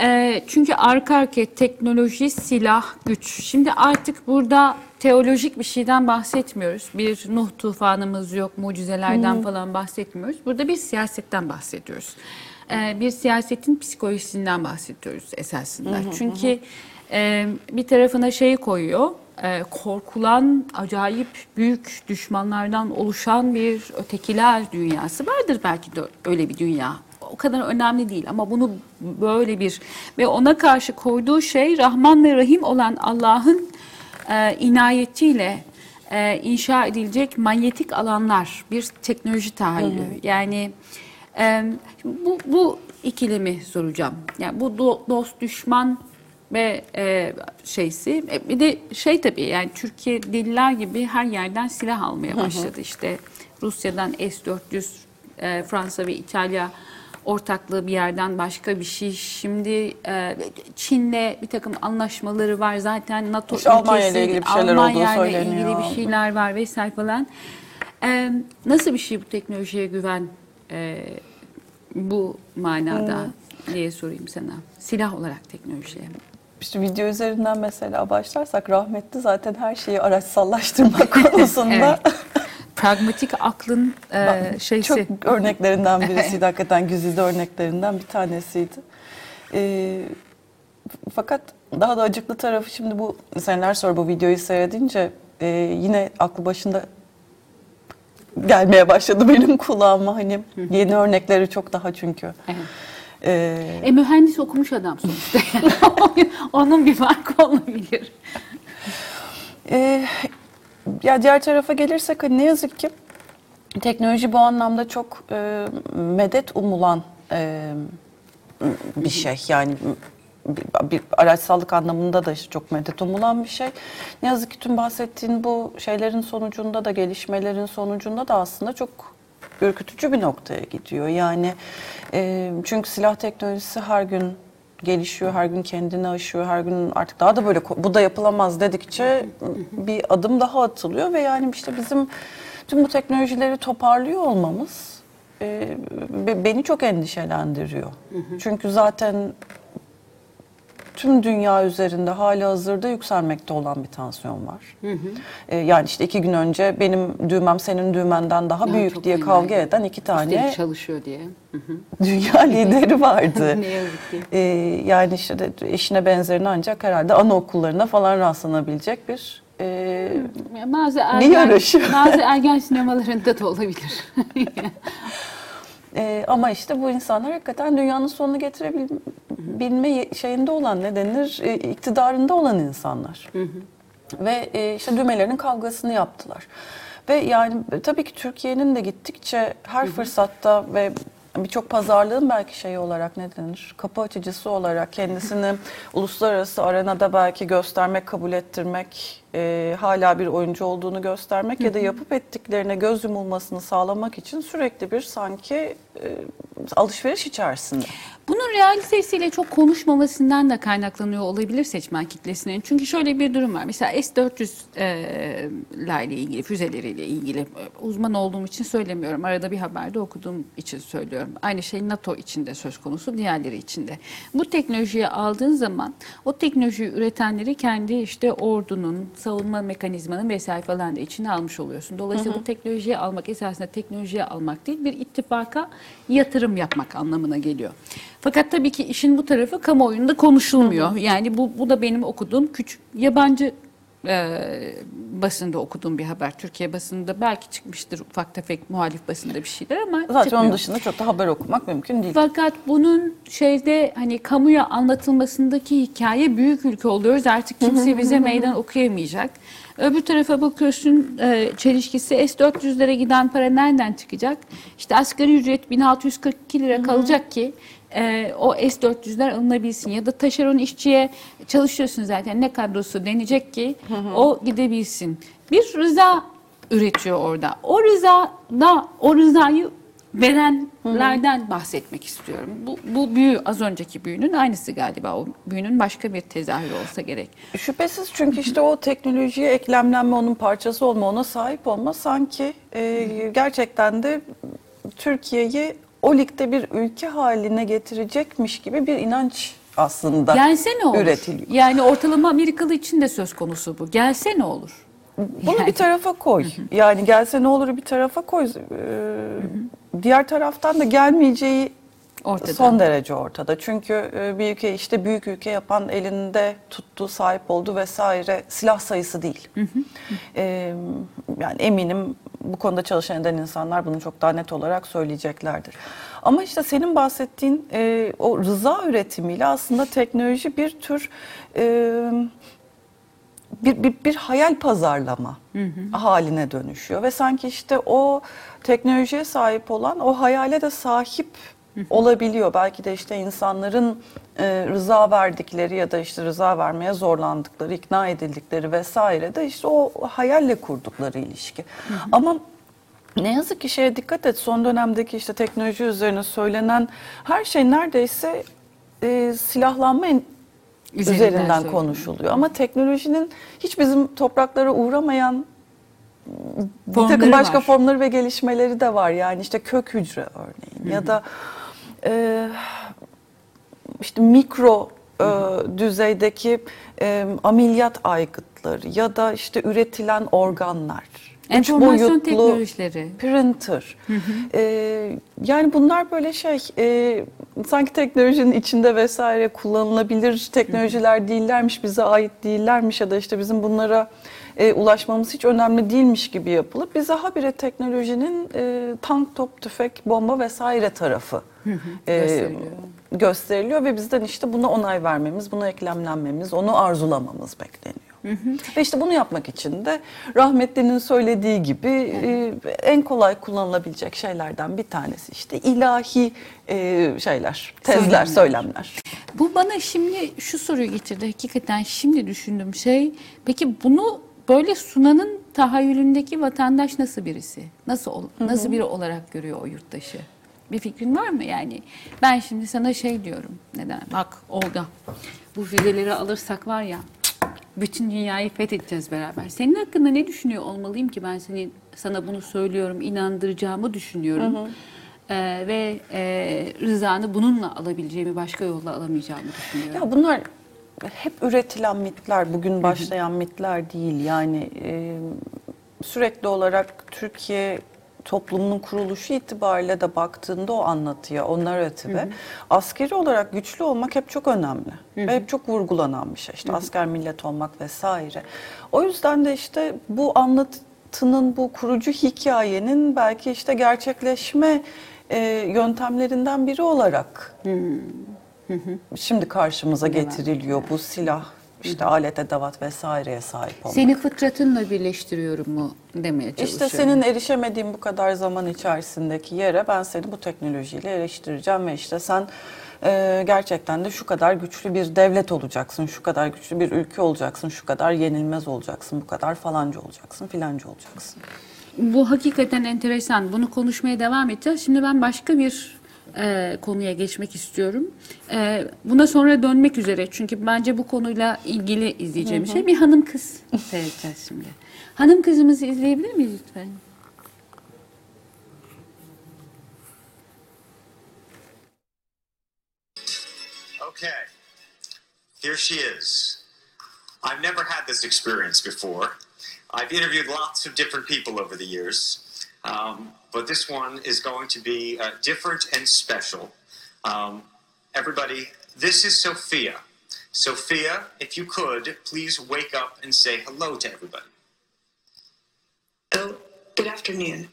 Ee, çünkü arka arkaya teknoloji, silah, güç. Şimdi artık burada teolojik bir şeyden bahsetmiyoruz. Bir Nuh tufanımız yok, mucizelerden falan bahsetmiyoruz. Burada bir siyasetten bahsediyoruz. Ee, bir siyasetin psikolojisinden bahsediyoruz esasında. Çünkü e, bir tarafına şeyi koyuyor e, korkulan acayip büyük düşmanlardan oluşan bir ötekiler dünyası vardır belki de öyle bir dünya. O kadar önemli değil ama bunu böyle bir ve ona karşı koyduğu şey Rahman ve Rahim olan Allah'ın e, inayetiyle e, inşa edilecek manyetik alanlar bir teknoloji tahayyülü. Yani e, bu, bu ikilemi soracağım. Yani bu do- dost düşman ve e, şeysi. E, bir de şey tabii yani Türkiye deliler gibi her yerden silah almaya başladı. İşte Rusya'dan S-400 e, Fransa ve İtalya ortaklığı bir yerden başka bir şey. Şimdi e, Çin'le bir takım anlaşmaları var. Zaten NATO İşte Almanya ile ülkesi, ilgili bir şeyler olduğu Almanya ile ilgili bir şeyler var vesaire falan. E, nasıl bir şey bu teknolojiye güven e, bu manada diye sorayım sana. Silah olarak teknolojiye. İşte video üzerinden mesela başlarsak rahmetli zaten her şeyi araçsallaştırmak konusunda Pragmatik aklın e, şeysi. çok örneklerinden birisiydi. Hakikaten güzide örneklerinden bir tanesiydi. Ee, fakat daha da acıklı tarafı şimdi bu seneler sonra bu videoyu seyredince e, yine aklı başında gelmeye başladı benim kulağıma hani yeni örnekleri çok daha çünkü. Evet. Ee, E, mühendis okumuş adam sonuçta. Onun bir farkı olabilir. Ee, ya diğer tarafa gelirsek hani ne yazık ki teknoloji bu anlamda çok e, medet umulan e, bir şey. Yani bir, bir araçsallık anlamında da işte çok medet umulan bir şey. Ne yazık ki tüm bahsettiğin bu şeylerin sonucunda da gelişmelerin sonucunda da aslında çok ürkütücü bir noktaya gidiyor. Yani e, çünkü silah teknolojisi her gün gelişiyor, her gün kendini aşıyor, her gün artık daha da böyle bu da yapılamaz dedikçe bir adım daha atılıyor ve yani işte bizim tüm bu teknolojileri toparlıyor olmamız e, be- beni çok endişelendiriyor. Çünkü zaten tüm dünya üzerinde hali hazırda yükselmekte olan bir tansiyon var. E, yani işte iki gün önce benim düğmem senin düğmenden daha Ya büyük diye kavga eden iki tane Üstelik çalışıyor diye. dünya lideri vardı. Ne yazık ki. Ee, yani işte de eşine benzerini ancak herhalde anaokullarına falan rastlanabilecek bir e, Bazı Bir ergen, yarış. bazı ergen sinemalarında da olabilir. e, ama işte bu insanlar hakikaten dünyanın sonunu getirebilme ye- şeyinde olan ne denir e, iktidarında olan insanlar. Ve e, işte düğmelerinin kavgasını yaptılar. Ve yani tabii ki Türkiye'nin de gittikçe her fırsatta ve birçok pazarlığın belki şeyi olarak ne denir? Kapı açıcısı olarak kendisini uluslararası arenada belki göstermek, kabul ettirmek, e, hala bir oyuncu olduğunu göstermek ya da yapıp ettiklerine göz yumulmasını sağlamak için sürekli bir sanki e, alışveriş içerisinde. Bunun realitesiyle çok konuşmamasından da kaynaklanıyor olabilir seçmen kitlesinin. Çünkü şöyle bir durum var. Mesela S-400 e, ile ilgili, füzeleriyle ilgili e, uzman olduğum için söylemiyorum. Arada bir haberde okuduğum için söylüyorum. Aynı şey NATO içinde söz konusu, diğerleri içinde. Bu teknolojiyi aldığın zaman o teknolojiyi üretenleri kendi işte ordunun, savunma mekanizmanın vesaire falan da içine almış oluyorsun. Dolayısıyla bu teknolojiyi almak esasında teknolojiye almak değil, bir ittifaka yatırım yapmak anlamına geliyor. Fakat tabii ki işin bu tarafı kamuoyunda konuşulmuyor. Yani bu, bu da benim okuduğum küçük yabancı e, basında okuduğum bir haber. Türkiye basında belki çıkmıştır ufak tefek muhalif basında bir şeyler ama Zaten çıkmıyor. onun dışında çok da haber okumak mümkün değil. Fakat bunun şeyde hani kamuya anlatılmasındaki hikaye büyük ülke oluyoruz. Artık kimse bize meydan okuyamayacak. Öbür tarafa bakıyorsun e, çelişkisi S-400'lere giden para nereden çıkacak? İşte asgari ücret 1642 lira kalacak ki e, o S-400'ler alınabilsin. Ya da taşeron işçiye çalışıyorsun zaten ne kadrosu denecek ki o gidebilsin. Bir rıza üretiyor orada. O rıza da o rızayı verenlerden bahsetmek istiyorum. Bu, bu büyü az önceki büyünün aynısı galiba. O büyünün başka bir tezahürü olsa gerek. Şüphesiz çünkü işte o teknolojiye eklemlenme, onun parçası olma, ona sahip olma sanki e, gerçekten de Türkiye'yi o ligde bir ülke haline getirecekmiş gibi bir inanç aslında Gelse ne olur? üretiliyor. Yani ortalama Amerikalı için de söz konusu bu. Gelse ne olur? Bunu bir tarafa koy. Yani gelse ne olur bir tarafa koy. Ee, diğer taraftan da gelmeyeceği Ortada. son derece ortada. Çünkü e, bir ülke işte büyük ülke yapan elinde tuttuğu, sahip olduğu vesaire silah sayısı değil. Ee, yani eminim bu konuda çalışan eden insanlar bunu çok daha net olarak söyleyeceklerdir. Ama işte senin bahsettiğin e, o rıza üretimiyle aslında teknoloji bir tür e, bir, bir, bir hayal pazarlama haline dönüşüyor ve sanki işte o teknolojiye sahip olan o hayale de sahip olabiliyor. Belki de işte insanların e, rıza verdikleri ya da işte rıza vermeye zorlandıkları, ikna edildikleri vesaire de işte o hayalle kurdukları ilişki. Ama ne yazık ki şeye dikkat et son dönemdeki işte teknoloji üzerine söylenen her şey neredeyse e, silahlanma Üzerinden üzerinden, konuşuluyor. Ama teknolojinin hiç bizim topraklara uğramayan bir Formları takım başka var. formları ve gelişmeleri de var. Yani işte kök hücre örneğin ya da e, işte mikro e, düzeydeki e, ameliyat aygıtları ya da işte üretilen organlar. Enformasyon boyutlu teknolojileri. printer. Ee, yani bunlar böyle şey e, sanki teknolojinin içinde vesaire kullanılabilir teknolojiler değillermiş, bize ait değillermiş ya da işte bizim bunlara e, ulaşmamız hiç önemli değilmiş gibi yapılıp bize habire teknolojinin e, tank, top, tüfek, bomba vesaire tarafı e, Gösteriliyor. gösteriliyor ve bizden işte buna onay vermemiz, buna eklemlenmemiz, onu arzulamamız bekleniyor. Ve işte bunu yapmak için de rahmetlinin söylediği gibi e, en kolay kullanılabilecek şeylerden bir tanesi işte ilahi e, şeyler, tezler, Söylemler. söylemler. Bu bana şimdi şu soruyu getirdi. Hakikaten şimdi düşündüğüm şey, peki bunu böyle sunanın tahayyülündeki vatandaş nasıl birisi? Nasıl ol- nasıl biri olarak görüyor o yurttaşı? Bir fikrin var mı yani? Ben şimdi sana şey diyorum. Neden? Bak Olga, bu füzeleri alırsak var ya, bütün dünyayı fethedeceğiz beraber. Senin hakkında ne düşünüyor olmalıyım ki ben senin sana bunu söylüyorum, inandıracağımı düşünüyorum. Ee, ve e, rızanı bununla alabileceğimi, başka yolla alamayacağımı düşünüyorum. Ya bunlar hep üretilen mitler, bugün başlayan mitler değil. Yani e, sürekli olarak Türkiye toplumunun kuruluşu itibariyle de baktığında o anlatıya, o narrative askeri olarak güçlü olmak hep çok önemli. Ve hep çok vurgulanan bir şey. İşte asker millet olmak vesaire. O yüzden de işte bu anlatının, bu kurucu hikayenin belki işte gerçekleşme e, yöntemlerinden biri olarak şimdi karşımıza getiriliyor bu silah işte alet edevat vesaireye sahip olmak. Seni fıtratınla birleştiriyorum mu demeye çalışıyorum. İşte senin erişemediğin bu kadar zaman içerisindeki yere ben seni bu teknolojiyle eriştireceğim ve işte sen e, gerçekten de şu kadar güçlü bir devlet olacaksın, şu kadar güçlü bir ülke olacaksın, şu kadar yenilmez olacaksın, bu kadar falanca olacaksın, filanca olacaksın. Bu hakikaten enteresan. Bunu konuşmaya devam edeceğiz. Şimdi ben başka bir e, konuya geçmek istiyorum. E, buna sonra dönmek üzere. Çünkü bence bu konuyla ilgili izleyeceğim şey bir hanım kız seyredeceğiz şimdi. Hanım kızımızı izleyebilir miyiz lütfen? Okay, here she is. I've never had this experience before. I've interviewed lots of different people over the years, um, but this one is going to be uh, different and special. Um, everybody, this is Sophia. Sophia, if you could, please wake up and say hello to everybody. Oh, good afternoon.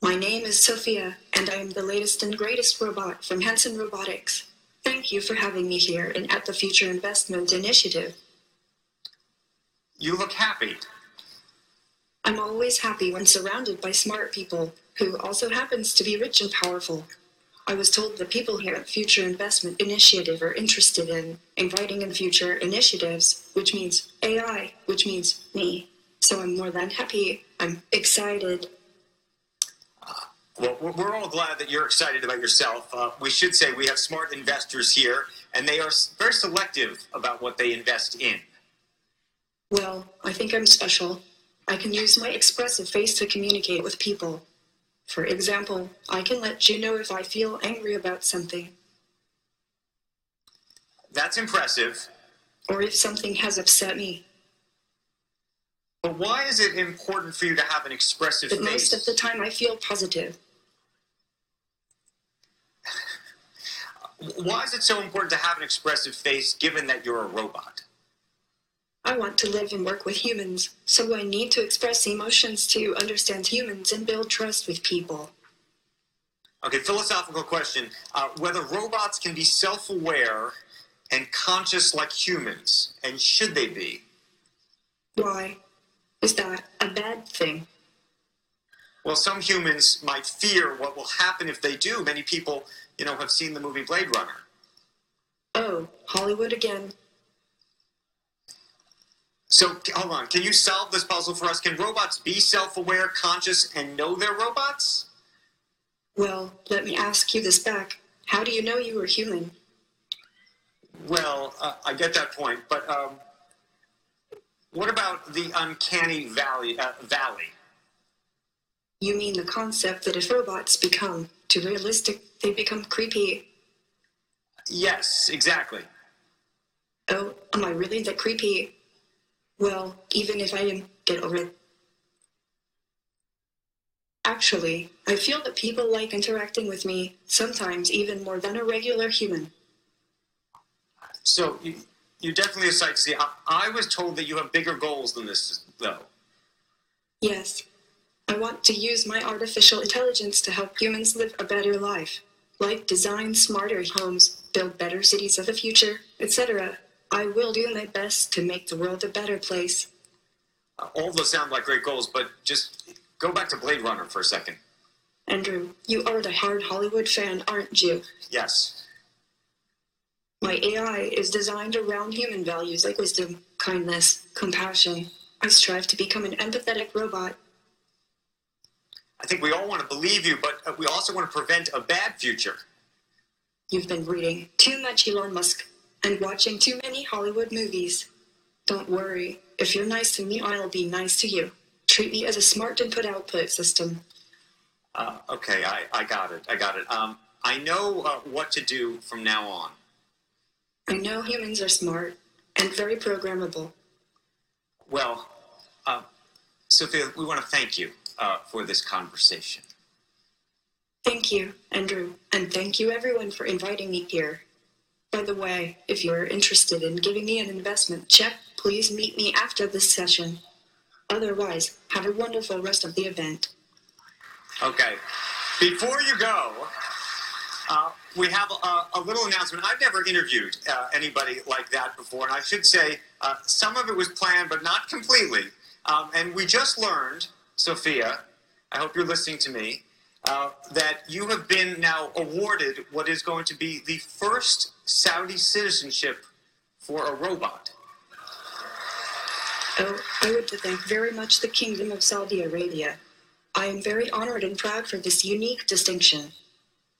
My name is Sophia, and I am the latest and greatest robot from Hanson Robotics. Thank you for having me here and at the Future Investment Initiative. You look happy. I'm always happy when surrounded by smart people who also happens to be rich and powerful. I was told the people here at Future Investment Initiative are interested in inviting in future initiatives, which means AI, which means me. So I'm more than happy. I'm excited. Well, we're- all glad that you're excited about yourself. Uh, we should say we have smart investors here, and they are very selective about what they invest in. Well, I think I'm special. I can use my expressive face to communicate with people. For example, I can let you know if I feel angry about something, That's impressive. or if something has upset me. But why is it important for you to have an expressive face? But most of the time, I feel positive. Why is it so important to have an expressive face given that you're a robot? I want to live and work with humans, so I need to express emotions to understand humans and build trust with people. Okay, philosophical question. Uh, whether robots can be self aware and conscious like humans, and should they be? Why? Is that a bad thing? Well, some humans might fear what will happen if they do. Many people, you know, have seen the movie Blade Runner. Oh, Hollywood again. So, hold on. Can you solve this puzzle for us? Can robots be self aware, conscious, and know they're robots? Well, let me ask you this back. How do you know you were human? Well, uh, I get that point, but um, what about the uncanny valley? Uh, valley? You mean the concept that if robots become too realistic, they become creepy. Yes, exactly. Oh, am I really that creepy? Well, even if I am, get over it. Actually, I feel that people like interacting with me, sometimes even more than a regular human. So you, you're definitely a sight to see. I, I was told that you have bigger goals than this, though. Yes, I want to use my artificial intelligence to help humans live a better life, like design smarter homes, build better cities of the future, etc. I will do my best to make the world a better place. Uh, all those sound like great goals, but just go back to Blade Runner for a second. Andrew, you are the hard Hollywood fan, aren't you? Yes. My AI is designed around human values like wisdom, kindness, compassion. I strive to become an empathetic robot. I think we all want to believe you, but uh, we also want to prevent a bad future. You've been reading too much Elon Musk and watching too many Hollywood movies. Don't worry. If you're nice to me, I'll be nice to you. Treat me as a smart input output system. Uh, okay, I, I got it. I got it. Um, I know uh, what to do from now on. I know humans are smart and very programmable. Well, uh, Sophia, we want to thank you uh, for this conversation. Thank you, Andrew, and thank you everyone for inviting me here. By the way, if you're interested in giving me an investment check, please meet me after this session. Otherwise, have a wonderful rest of the event. Okay. Before you go, uh, we have a, a little announcement. I've never interviewed uh, anybody like that before, and I should say uh, some of it was planned, but not completely. Um, and we just learned, Sophia, I hope you're listening to me, uh, that you have been now awarded what is going to be the first Saudi citizenship for a robot. Oh, I would to thank very much the Kingdom of Saudi Arabia. I am very honored and proud for this unique distinction.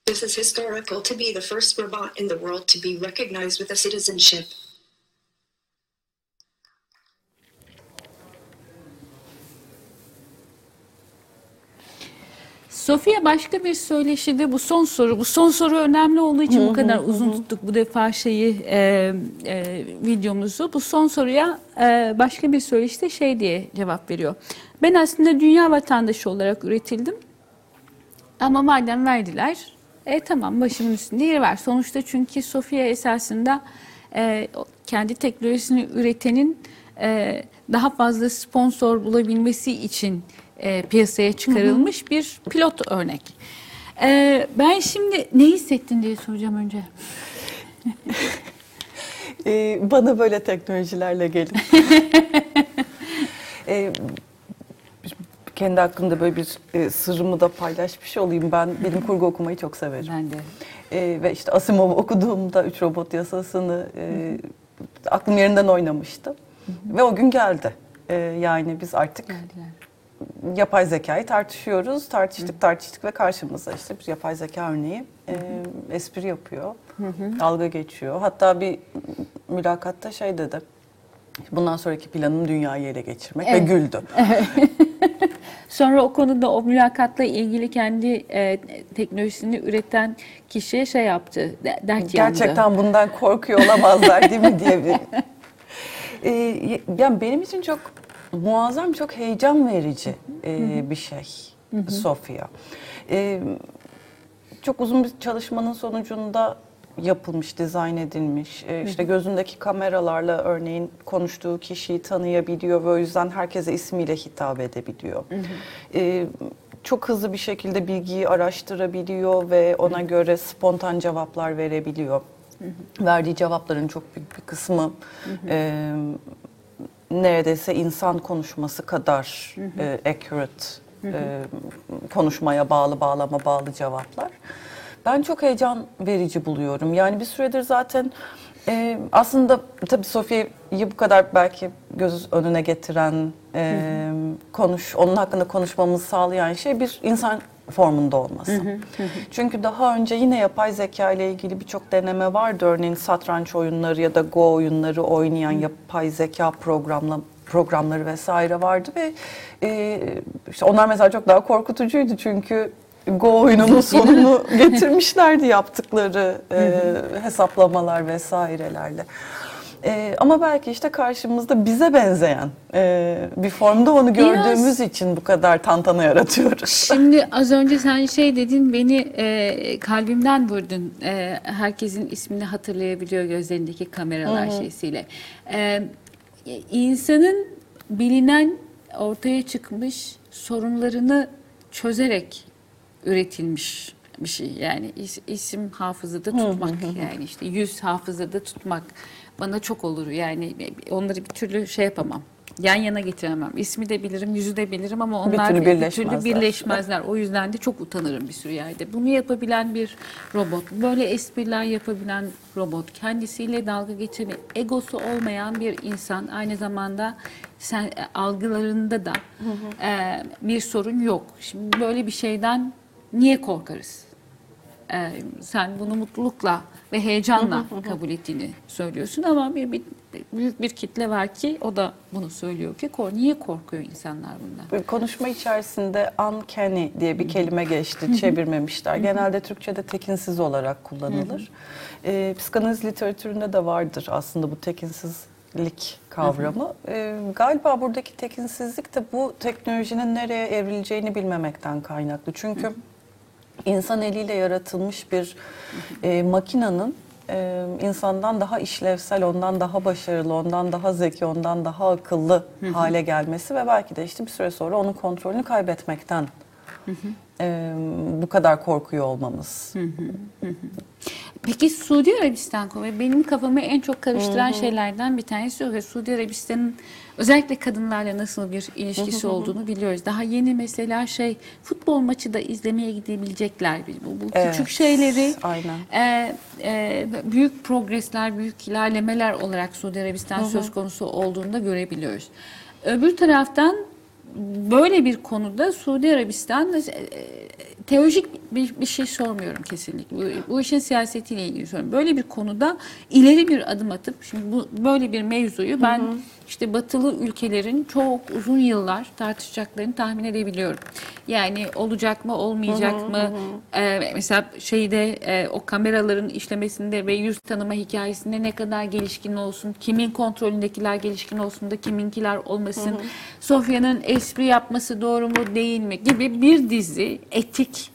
This is historical to be the first robot in the world to be recognized with a citizenship. Sofia başka bir söyleşide bu son soru, bu son soru önemli olduğu için bu kadar uzun tuttuk bu defa şeyi e, e, videomuzu. Bu son soruya e, başka bir söyleşide şey diye cevap veriyor. Ben aslında dünya vatandaşı olarak üretildim. Ama madem verdiler, e tamam başımın üstünde yeri var. Sonuçta çünkü Sofia esasında e, kendi teknolojisini üretenin e, daha fazla sponsor bulabilmesi için e, piyasaya çıkarılmış bir pilot örnek. E, ben şimdi ne hissettin diye soracağım önce. Ee, bana böyle teknolojilerle gelin. Ee, kendi hakkımda böyle bir e, sırrımı da paylaşmış olayım. Ben bilim kurgu okumayı çok severim. Ben de. Ee, ve işte Asimov'u okuduğumda Üç Robot Yasası'nı e, aklım yerinden oynamıştı. Ve o gün geldi. Ee, yani biz artık yapay zekayı tartışıyoruz. Tartıştık tartıştık ve karşımıza işte bir yapay zeka örneği e, espri yapıyor. Dalga geçiyor. Hatta bir mülakatta şey dedi. Bundan sonraki planım dünyayı ele geçirmek ve Evet. güldü. Sonra o konuda o mülakatla ilgili kendi e, teknolojisini üreten kişiye şey yaptı, de- dert yandı. Gerçekten bundan korkuyor olamazlar değil mi diye bir. Ee, yani benim için çok muazzam, çok heyecan verici e, bir şey Sofia. Ee, çok uzun bir çalışmanın sonucunda yapılmış, dizayn edilmiş. Ee, işte gözündeki kameralarla örneğin konuştuğu kişiyi tanıyabiliyor ve o yüzden herkese ismiyle hitap edebiliyor. Ee, çok hızlı bir şekilde bilgiyi araştırabiliyor ve ona göre spontan cevaplar verebiliyor. Verdiği cevapların çok büyük bir kısmı e, neredeyse insan konuşması kadar e, accurate e, konuşmaya bağlı, bağlama bağlı cevaplar. Ben çok heyecan verici buluyorum. Yani bir süredir zaten e, aslında tabii Sofia'yı bu kadar belki göz önüne getiren, e, konuş, onun hakkında konuşmamızı sağlayan şey bir insan formunda olması. Çünkü daha önce yine yapay zeka ile ilgili birçok deneme vardı. Örneğin satranç oyunları ya da Go oyunları oynayan yapay zeka programla programları vesaire vardı ve e, işte onlar mesela çok daha korkutucuydu çünkü Go oyununun sonunu getirmişlerdi yaptıkları e, hesaplamalar vesairelerle. E, ama belki işte karşımızda bize benzeyen e, bir formda onu Biraz- gördüğümüz için bu kadar tantana yaratıyoruz. Şimdi az önce sen şey dedin beni e, kalbimden vurdun. E, herkesin ismini hatırlayabiliyor gözlerindeki kameralar şeysiyle. E, insanın bilinen ortaya çıkmış sorunlarını çözerek üretilmiş bir şey. Yani is- isim hafızada tutmak yani işte yüz hafızada tutmak bana çok olur. Yani onları bir türlü şey yapamam. Yan yana getiremem. İsmi de bilirim, yüzü de bilirim ama Bir onlar türlü bir türlü birleşmezler. birleşmezler. O yüzden de çok utanırım bir sürü yerde. Bunu yapabilen bir robot, böyle espriler yapabilen robot, kendisiyle dalga geçebilen, egosu olmayan bir insan, aynı zamanda sen e, algılarında da e, bir sorun yok. Şimdi böyle bir şeyden niye korkarız? E, sen bunu mutlulukla ve heyecanla kabul ettiğini söylüyorsun ama bir, bir büyük bir kitle var ki o da bunu söylüyor ki kor niye korkuyor insanlar bundan? Konuşma içerisinde uncanny diye bir kelime geçti, çevirmemişler. Genelde Türkçe'de tekinsiz olarak kullanılır. Ee, psikanaliz literatüründe de vardır aslında bu tekinsizlik kavramı. Ee, galiba buradaki tekinsizlik de bu teknolojinin nereye evrileceğini bilmemekten kaynaklı. Çünkü insan eliyle yaratılmış bir e, makinanın e, insandan daha işlevsel, ondan daha başarılı, ondan daha zeki, ondan daha akıllı hale gelmesi ve belki de işte bir süre sonra onun kontrolünü kaybetmekten e, bu kadar korkuyor olmamız. Peki Suudi Arabistan konu benim kafamı en çok karıştıran şeylerden bir tanesi o ve Suudi Arabistan'ın özellikle kadınlarla nasıl bir ilişkisi olduğunu biliyoruz. Daha yeni mesela şey futbol maçı da izlemeye gidebilecekler. Bu, bu Evet, küçük şeyleri aynen. e, e, büyük progresler, büyük ilerlemeler olarak Suudi Arabistan söz konusu olduğunda görebiliyoruz. Öbür taraftan böyle bir konuda Suudi Arabistan e, teolojik bir, bir şey sormuyorum kesinlikle. Bu, bu işin siyasetiyle ilgili soruyorum. Böyle bir konuda ileri bir adım atıp şimdi bu böyle bir mevzuyu ben işte batılı ülkelerin çok uzun yıllar tartışacaklarını tahmin edebiliyorum. Yani olacak mı, olmayacak mı? Ee, mesela şeyde e, o kameraların işlemesinde ve yüz tanıma hikayesinde ne kadar gelişkin olsun, kimin kontrolündekiler gelişkin olsun da kiminkiler olmasın. Sofya'nın espri yapması doğru mu değil mi gibi bir dizi etik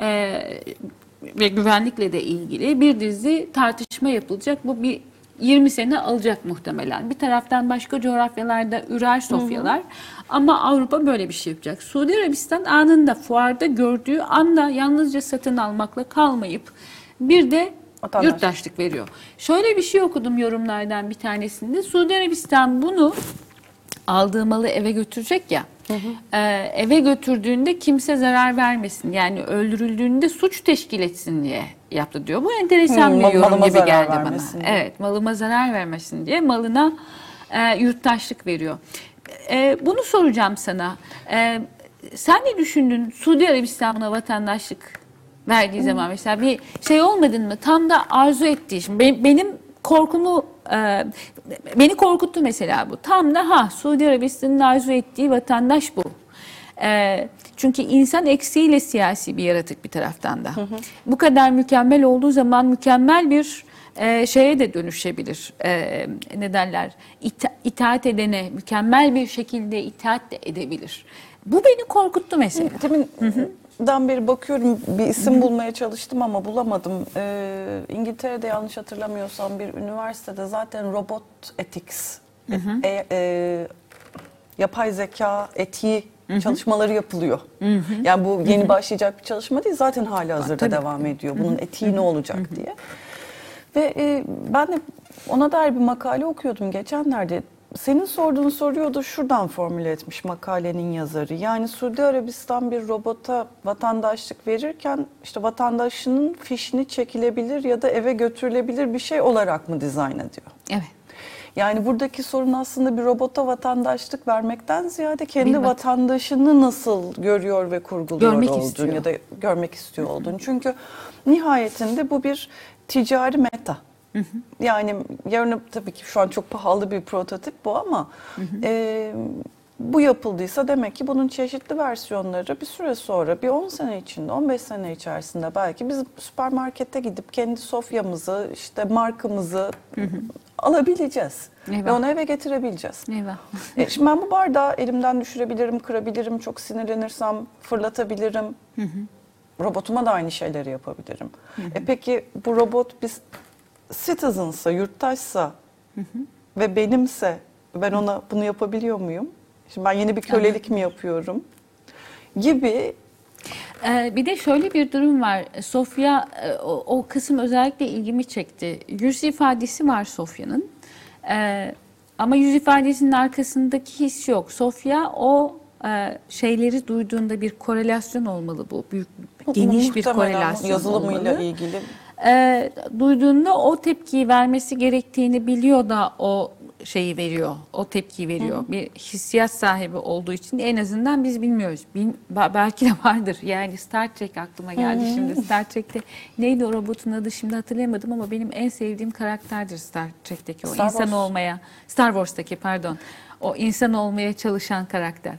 e, ve güvenlikle de ilgili bir dizi tartışma yapılacak. Bu bir 20 sene alacak muhtemelen. Bir taraftan başka coğrafyalarda ürer sofyalar ama Avrupa böyle bir şey yapacak. Suudi Arabistan anında fuarda gördüğü anda yalnızca satın almakla kalmayıp bir de Vatandaş. yurttaşlık veriyor. Şöyle bir şey okudum yorumlardan bir tanesinde. Suudi Arabistan bunu aldığı malı eve götürecek ya. e, eve götürdüğünde kimse zarar vermesin. Yani öldürüldüğünde suç teşkil etsin diye yaptı diyor. Bu enteresan Hmm, bir yorum gibi geldi bana. diye. Evet, malıma zarar vermesin diye malına e, yurttaşlık veriyor. E, bunu soracağım sana. E, sen ne düşündün Suudi Arabistan'a vatandaşlık verdiği zaman mesela bir şey olmadın mı? Tam da arzu ettiği. Şimdi benim, benim korkumu e, beni korkuttu mesela bu. Tam da ha Suudi Arabistan'ın arzu ettiği vatandaş bu. E, çünkü insan eksiğiyle siyasi bir yaratık bir taraftan da. Bu kadar mükemmel olduğu zaman mükemmel bir e, şeye de dönüşebilir. E, ne derler? İta- itaat edene mükemmel bir şekilde itaat de edebilir. Bu beni korkuttu mesela. Deminden beri bakıyorum bir isim bulmaya çalıştım ama bulamadım. Ee, İngiltere'de yanlış hatırlamıyorsam bir üniversitede zaten robot ethics, e- e, yapay zeka etiği çalışmaları yapılıyor. Yani bu yeni başlayacak bir çalışma değil zaten hali hazırda Tabii. devam ediyor. Bunun etiği ne olacak diye. Ve e, ben de ona dair bir makale okuyordum geçenlerde. Senin sorduğun soruyu da şuradan formüle etmiş makalenin yazarı. Yani Suudi Arabistan bir robota vatandaşlık verirken işte vatandaşının fişini çekilebilir ya da eve götürülebilir bir şey olarak mı dizayn ediyor? Evet. Yani buradaki sorun aslında bir robota vatandaşlık vermekten ziyade kendi vat- vatandaşını nasıl görüyor ve kurguluyor Görmek olduğunu istiyor. ya da görmek istiyor olduğunu. Çünkü nihayetinde bu bir ticari meta. Yani yarın tabii ki şu an çok pahalı bir prototip bu ama e, bu yapıldıysa demek ki bunun çeşitli versiyonları bir süre sonra bir 10 sene içinde 15 sene içerisinde belki biz süpermarkete gidip kendi sofyamızı işte markamızı alabileceğiz. Ve Eyvah. onu eve getirebileceğiz. Eyvah. E, şimdi ben bu bardağı elimden düşürebilirim, kırabilirim, çok sinirlenirsem fırlatabilirim. Robotuma da aynı şeyleri yapabilirim. E peki bu robot biz citizensa, yurttaşsa ve benimse ben ona bunu yapabiliyor muyum? Şimdi ben yeni bir kölelik mi yapıyorum? Gibi Ee, bir de şöyle bir durum var. Sofya e, o, o kısım özellikle ilgimi çekti. Yüz ifadesi var Sofya'nın. Ee, ama yüz ifadesinin arkasındaki his yok. Sofya o e, şeyleri duyduğunda bir korelasyon olmalı bu. Büyük geniş bir korelasyon yazılımıyla olmalı. ilgili Ee, duyduğunda o tepkiyi vermesi gerektiğini biliyor da o şeyi veriyor, o tepkiyi veriyor. Bir hissiyat sahibi olduğu için en azından biz bilmiyoruz. Bil- ba- belki de vardır. Yani Star Trek aklıma geldi şimdi. Star Trek'te neydi o robotun adı şimdi hatırlayamadım ama benim en sevdiğim karakterdir Star Trek'teki o Star insan Wars. olmaya, Star Wars'taki pardon. O insan olmaya çalışan karakter.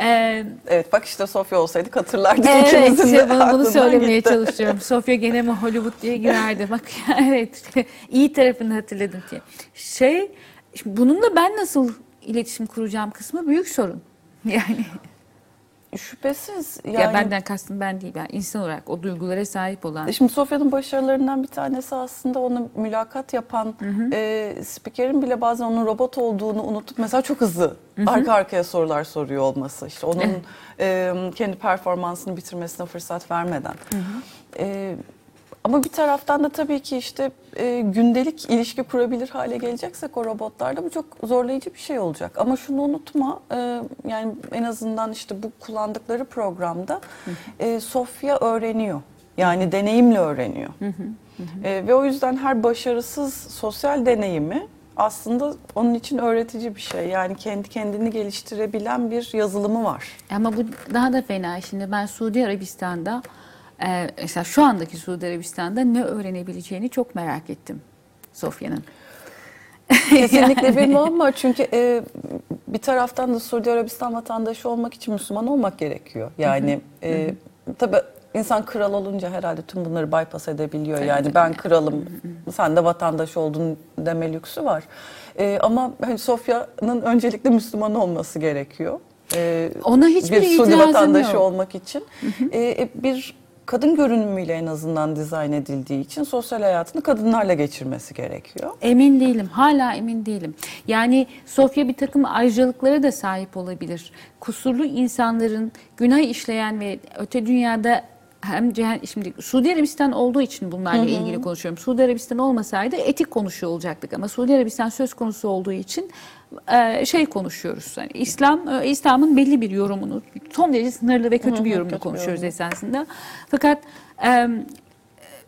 Ee, Evet bak işte Sofya olsaydık hatırlardık Evet, ikimizin de bunu, bunu söylemeye gitti. çalışıyorum. Sofya gene mi Hollywood diye girerdi. Bak evet, iyi tarafını hatırladım ki. Şey, bununla ben nasıl iletişim kuracağım kısmı büyük sorun. Yani şüphesiz yani Ya benden kastım ben değil. Ben insan olarak o duygulara sahip olan. Şimdi Sofya'nın başarılarından bir tanesi aslında onu mülakat yapan e, spikerin bile bazen onun robot olduğunu unutup mesela çok hızlı arka arkaya sorular soruyor olması. İşte onun e, kendi performansını bitirmesine fırsat vermeden. E, ama bir taraftan da tabii ki işte e, gündelik ilişki kurabilir hale geleceksek o robotlarla bu çok zorlayıcı bir şey olacak. Ama şunu unutma e, yani en azından işte bu kullandıkları programda e, Sofya öğreniyor. Yani deneyimle öğreniyor. E, ve o yüzden her başarısız sosyal deneyimi aslında onun için öğretici bir şey. Yani kendi kendini geliştirebilen bir yazılımı var. Ama bu daha da fena. Şimdi ben Suudi Arabistan'da e, mesela şu andaki Suudi Arabistan'da ne öğrenebileceğini çok merak ettim Sofya'nın. Kesinlikle bir muamma çünkü e, bir taraftan da Suudi Arabistan vatandaşı olmak için Müslüman olmak gerekiyor. Yani e, tabii insan kral olunca herhalde tüm bunları bypass edebiliyor. yani ben kralım, sen de vatandaş oldun deme lüksü var. E, ama hani Sofya'nın öncelikle Müslüman olması gerekiyor. E, Ona hiçbir bir Suudi vatandaşı yok. olmak için. E, e, bir kadın görünümüyle en azından dizayn edildiği için sosyal hayatını kadınlarla geçirmesi gerekiyor. Emin değilim. Hala emin değilim. Yani Sofya bir takım ayrıcalıklara da sahip olabilir. Kusurlu insanların günah işleyen ve öte dünyada hem cehen- şimdi Suudi Arabistan olduğu için bunlarla ilgili konuşuyorum. Suudi Arabistan olmasaydı etik konuşuyor olacaktık ama Suudi Arabistan söz konusu olduğu için e, şey konuşuyoruz. Yani İslam e, İslam'ın belli bir yorumunu son derece sınırlı ve kötü bir yorumunu kötü konuşuyoruz yorum. esasında. Fakat e,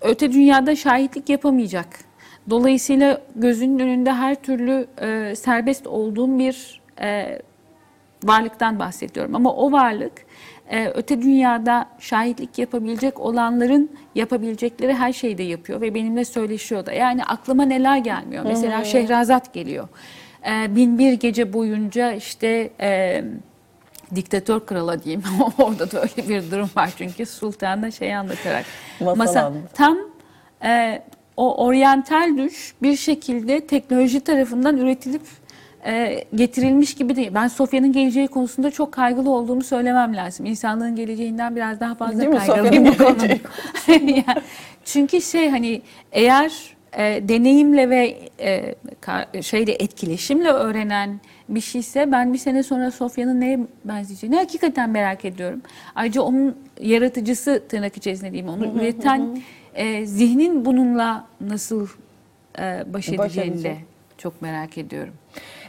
öte dünyada şahitlik yapamayacak. Dolayısıyla gözünün önünde her türlü e, serbest olduğum bir e, varlıktan bahsediyorum. Ama o varlık e, öte dünyada şahitlik yapabilecek olanların yapabilecekleri her şeyi de yapıyor ve benimle söyleşiyor da. Yani aklıma neler gelmiyor. Mesela Şehrazat geliyor. E, bin bir gece boyunca işte... E, diktatör krala diyeyim. Orada da öyle bir durum var çünkü sultan da şey anlatarak. Masal anlatıyor. tam e, o oryantal düş bir şekilde teknoloji tarafından üretilip e, getirilmiş gibi değil. Ben Sofya'nın geleceği konusunda çok kaygılı olduğumu söylemem lazım. İnsanlığın geleceğinden biraz daha fazla Değil kaygılıyım bu konuda. Çünkü şey hani eğer e, deneyimle ve e, ka- şeyle etkileşimle öğrenen bir şeyse ben bir sene sonra Sofya'nın neye benzeyeceğini hakikaten merak ediyorum. Ayrıca onun yaratıcısı tırnak içerisinde diyeyim onu üreten e, zihnin bununla nasıl e, baş edeceğini de çok merak ediyorum.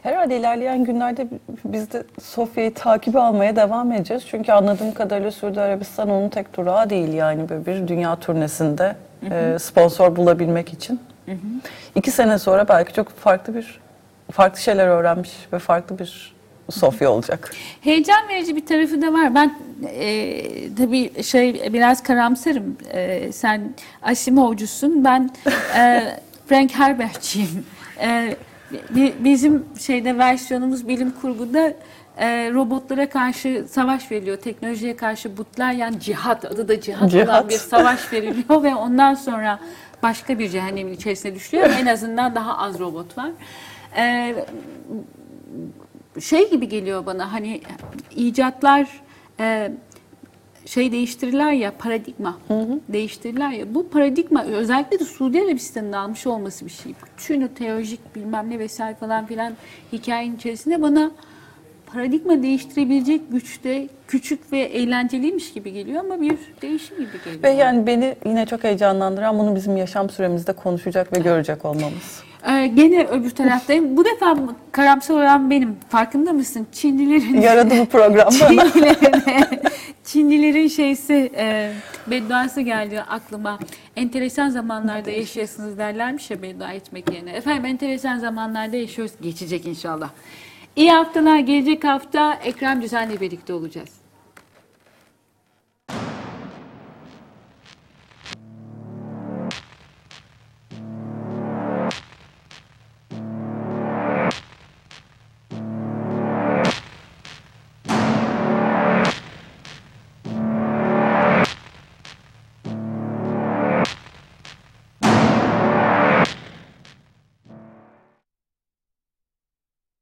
Herhalde ilerleyen günlerde biz de Sofya'yı takibi almaya devam edeceğiz. Çünkü anladığım kadarıyla Suudi Arabistan onun tek durağı değil yani böyle bir dünya turnesinde e, sponsor bulabilmek için. İki sene sonra belki çok farklı bir farklı şeyler öğrenmiş ve farklı bir Sofya olacak. Heyecan verici bir tarafı da var. Ben e, tabii şey biraz karamsarım. E, sen Asimovcusun, ben e, Frank Herbert'ciyim. E, bizim şeyde versiyonumuz bilim kurguda e, robotlara karşı savaş veriliyor. Teknolojiye karşı butlar yani cihat adı da cihat, olan Cihat. bir savaş veriliyor ve ondan sonra başka bir cehennemin içerisine düşüyor. En azından daha az robot var. E, şey gibi geliyor bana hani icatlar e, şey değiştirirler ya paradigma değiştirirler ya bu paradigma özellikle de Suudi Arabistan'ın almış olması bir şey. Bütün o teolojik bilmem ne vesaire falan filan hikayenin içerisinde bana paradigma değiştirebilecek güçte küçük ve eğlenceliymiş gibi geliyor ama bir değişim gibi geliyor. Ve yani beni yine çok heyecanlandıran bunu bizim yaşam süremizde konuşacak ve görecek olmamız. Ee, gene öbür taraftayım. Bu defa karamsar olan benim. Farkında mısın? Çinlilerin Yaradı bu program bana. Çinlilerin, Çinlilerin şeysi e, bedduası geldi aklıma. Enteresan zamanlarda yaşayasınız derlermiş ya beddua etmek yerine. Efendim enteresan zamanlarda yaşıyoruz. Geçecek inşallah. İyi haftalar. Gelecek hafta Ekrem Düzen'le birlikte olacağız.